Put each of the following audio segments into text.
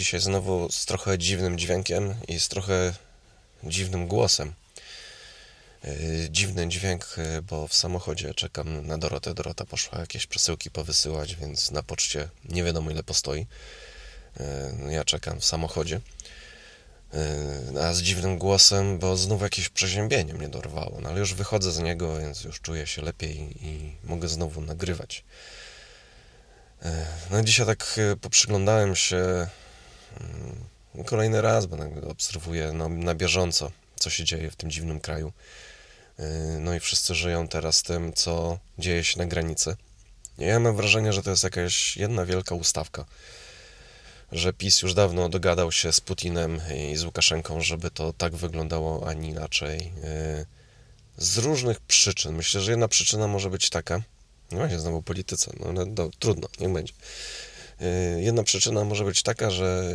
Dzisiaj znowu z trochę dziwnym dźwiękiem i z trochę dziwnym głosem. Yy, dziwny dźwięk, yy, bo w samochodzie czekam na Dorotę. Dorota poszła jakieś przesyłki powysyłać, więc na poczcie nie wiadomo ile postoi. Yy, ja czekam w samochodzie. A z dziwnym głosem, bo znów jakieś przeziębienie mnie dorwało. No ale już wychodzę z niego, więc już czuję się lepiej i mogę znowu nagrywać. No dzisiaj tak poprzyglądałem się kolejny raz, bo obserwuję no, na bieżąco, co się dzieje w tym dziwnym kraju. No i wszyscy żyją teraz tym, co dzieje się na granicy. Ja mam wrażenie, że to jest jakaś jedna wielka ustawka. Że PiS już dawno dogadał się z Putinem i z Łukaszenką, żeby to tak wyglądało, a nie inaczej. Z różnych przyczyn. Myślę, że jedna przyczyna może być taka, no właśnie, znowu polityce, no ale do, trudno, niech będzie. Jedna przyczyna może być taka, że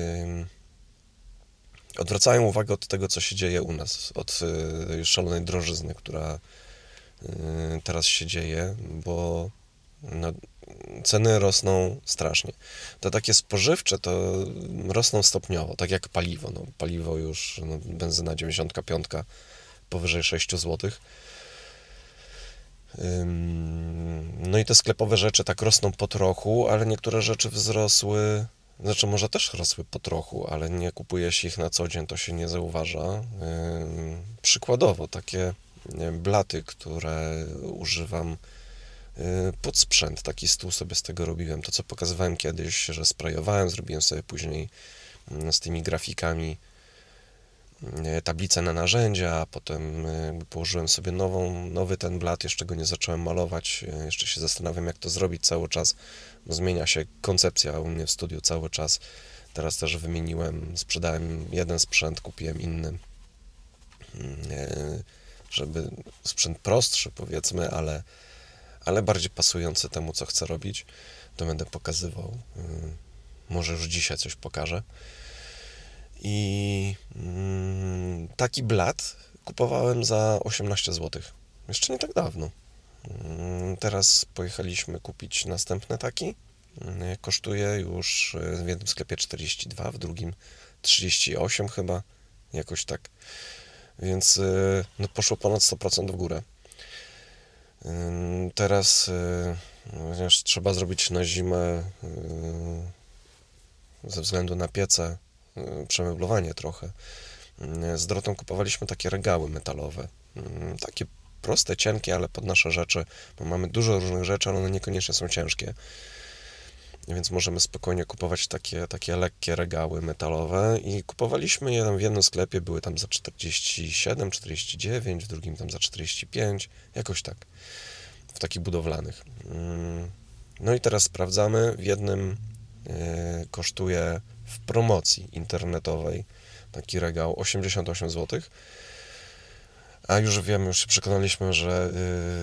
odwracają uwagę od tego, co się dzieje u nas, od y, szalonej drożyzny, która y, teraz się dzieje, bo no, ceny rosną strasznie. To takie spożywcze to rosną stopniowo, tak jak paliwo. No, paliwo już, no, benzyna 95 powyżej 6 zł. No i te sklepowe rzeczy tak rosną po trochu, ale niektóre rzeczy wzrosły znaczy, może też rosły po trochu, ale nie kupuje się ich na co dzień, to się nie zauważa. Przykładowo, takie blaty, które używam pod sprzęt, taki stół sobie z tego robiłem. To, co pokazywałem kiedyś, że sprayowałem, zrobiłem sobie później z tymi grafikami tablicę na narzędzia, potem położyłem sobie nową, nowy ten blat, jeszcze go nie zacząłem malować, jeszcze się zastanawiam, jak to zrobić cały czas, zmienia się koncepcja u mnie w studiu cały czas. Teraz też wymieniłem, sprzedałem jeden sprzęt, kupiłem inny, mm, e, żeby sprzęt prostszy powiedzmy, ale, ale bardziej pasujący temu, co chcę robić. To będę pokazywał. Może już dzisiaj coś pokażę. I mm, taki blat kupowałem za 18 zł. Jeszcze nie tak dawno. Mm, teraz pojechaliśmy kupić następny taki. Mm, kosztuje już e, w jednym sklepie 42, w drugim 38 chyba, jakoś tak. Więc e, no, poszło ponad 100% w górę. Teraz ponieważ trzeba zrobić na zimę ze względu na piece przemeblowanie trochę. Z Dorotą kupowaliśmy takie regały metalowe, takie proste, cienkie, ale pod nasze rzeczy, bo mamy dużo różnych rzeczy, ale one niekoniecznie są ciężkie. Więc możemy spokojnie kupować takie, takie lekkie regały metalowe i kupowaliśmy je tam w jednym sklepie, były tam za 47, 49, w drugim tam za 45, jakoś tak, w takich budowlanych. Mm. No i teraz sprawdzamy, w jednym e, kosztuje w promocji internetowej taki regał 88 zł, a już wiemy, już się przekonaliśmy, że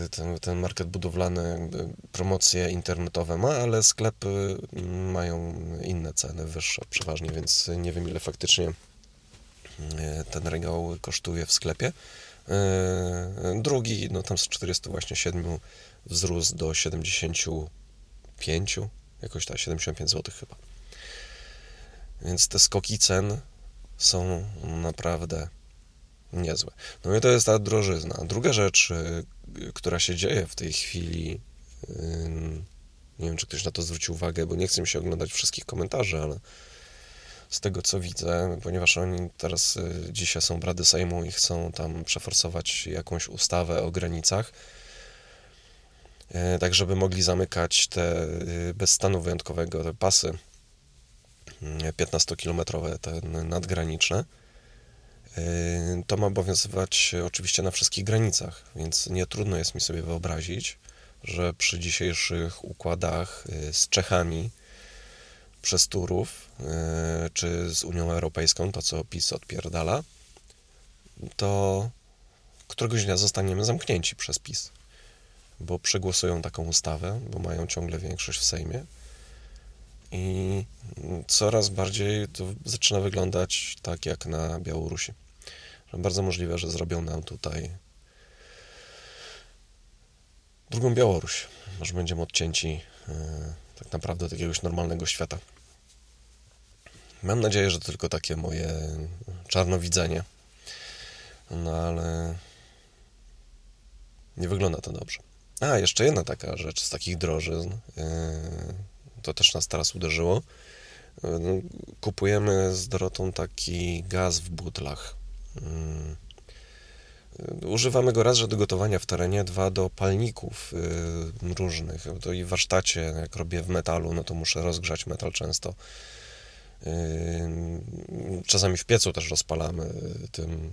y, ten, ten market budowlany promocje internetowe ma, ale sklepy mm, mają inne ceny, wyższe przeważnie, więc nie wiem ile faktycznie y, ten regał kosztuje w sklepie. Y, drugi, no tam z 47 wzrósł do 75, jakoś tak, 75 zł chyba. Więc te skoki cen są naprawdę niezłe. No i to jest ta drożyzna. Druga rzecz, y, która się dzieje w tej chwili, nie wiem, czy ktoś na to zwrócił uwagę, bo nie chcę mi się oglądać wszystkich komentarzy, ale z tego co widzę, ponieważ oni teraz y, dzisiaj są brady Sejmu i chcą tam przeforsować jakąś ustawę o granicach, y, tak żeby mogli zamykać te bez stanu wyjątkowego te pasy 15-kilometrowe, te nadgraniczne Yy, to ma obowiązywać oczywiście na wszystkich granicach, więc nie trudno jest mi sobie wyobrazić, że przy dzisiejszych układach yy, z Czechami, przez Turów, yy, czy z Unią Europejską, to co PiS odpierdala, to któregoś dnia zostaniemy zamknięci przez PiS, bo przegłosują taką ustawę, bo mają ciągle większość w Sejmie. I coraz bardziej to zaczyna wyglądać tak jak na Białorusi. Bardzo możliwe, że zrobią nam tutaj drugą Białoruś. Może będziemy odcięci e, tak naprawdę od jakiegoś normalnego świata. Mam nadzieję, że to tylko takie moje czarnowidzenie. No ale nie wygląda to dobrze. A, jeszcze jedna taka rzecz z takich drożyzn. Yy, to też nas teraz uderzyło. No, kupujemy z Dorotą taki gaz w butlach. Yy, używamy go raz, że do gotowania w terenie, dwa do palników różnych. To i w warsztacie, jak robię w metalu, no to muszę rozgrzać metal często. Czasami w piecu też rozpalamy tym,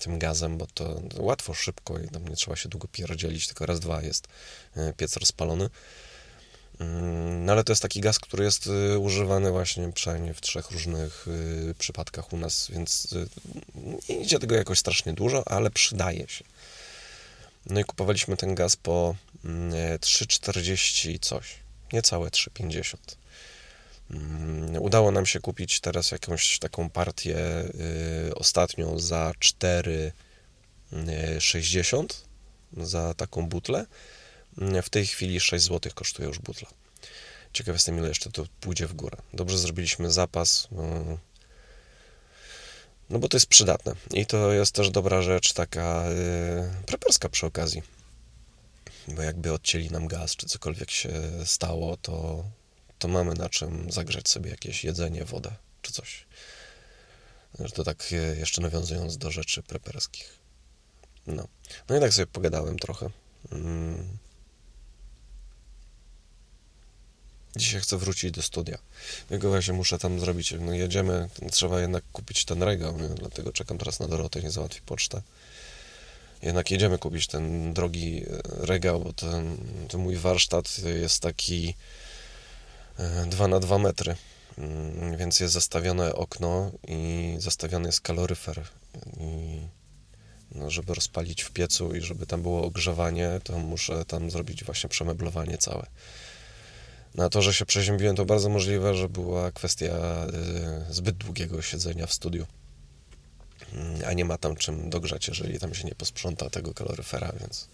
tym gazem, bo to łatwo, szybko i tam nie trzeba się długo pierdzielić, tylko raz, dwa jest piec rozpalony. No ale to jest taki gaz, który jest y, używany właśnie przynajmniej w trzech różnych y, przypadkach u nas, więc y, nie idzie tego jakoś strasznie dużo, ale przydaje się. No i kupowaliśmy ten gaz po 3,40 mm, coś, niecałe 3,50. Mm, udało nam się kupić teraz jakąś taką partię ostatnią za 4,60 za taką butlę w tej chwili 6 zł kosztuje już butla. Ciekaw jestem, ile jeszcze to pójdzie w górę. Dobrze zrobiliśmy zapas, no, no bo to jest przydatne. I to jest też dobra rzecz, taka yy, preperska przy okazji. Bo jakby odcięli nam gaz, czy cokolwiek się stało, to, to mamy na czym zagrzać sobie jakieś jedzenie, wodę, czy coś. To tak y, jeszcze nawiązując do rzeczy preperskich. No. No i tak sobie pogadałem trochę. Mm. Dzisiaj chcę wrócić do studia. Jego właśnie muszę tam zrobić. No jedziemy, trzeba jednak kupić ten regał, nie? dlatego czekam teraz na Dorotę, nie załatwi pocztę. Jednak jedziemy kupić ten drogi e, regał, bo ten, ten mój warsztat jest taki 2 e, na 2 metry, mm, więc jest zastawione okno i zastawiony jest kaloryfer. I no, żeby rozpalić w piecu i żeby tam było ogrzewanie, to muszę tam zrobić właśnie przemeblowanie całe. Na to, że się przeziębiłem, to bardzo możliwe, że była kwestia y, zbyt długiego siedzenia w studiu. Mm, a nie ma tam czym dogrzać, jeżeli tam się nie posprząta tego kaloryfera, więc,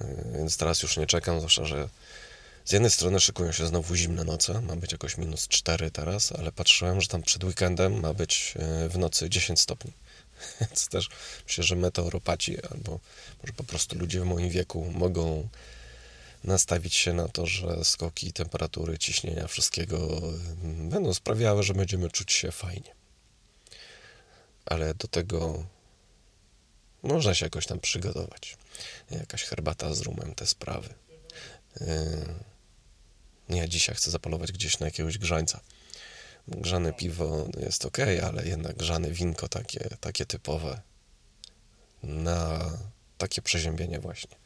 y, więc teraz już nie czekam, zwłaszcza, że z jednej strony szykują się znowu zimne noce, ma być jakoś minus 4 teraz, ale patrzyłem, że tam przed weekendem ma być y, w nocy 10 stopni. Więc też myślę, że meteoropaci albo może po prostu ludzie w moim wieku mogą nastawić się na to, że skoki temperatury, ciśnienia, wszystkiego mm, będą sprawiały, że będziemy czuć się fajnie. Ale do tego można się jakoś tam przygotować. Jakaś herbata z rumem, te sprawy. Yy, ja dzisiaj chcę zapalować gdzieś na jakiegoś grzańca. Grzane piwo jest ok, ale jednak grzane winko takie, takie typowe na takie przeziębienie właśnie.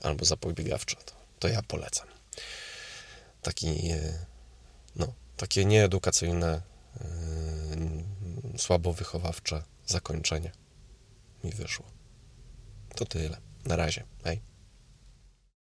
Albo zapobiegawcze. To ja polecam. Taki, e, no, takie nieedukacyjne, yy, słabo wychowawcze zakończenie mi wyszło. To tyle. Na razie. Hej.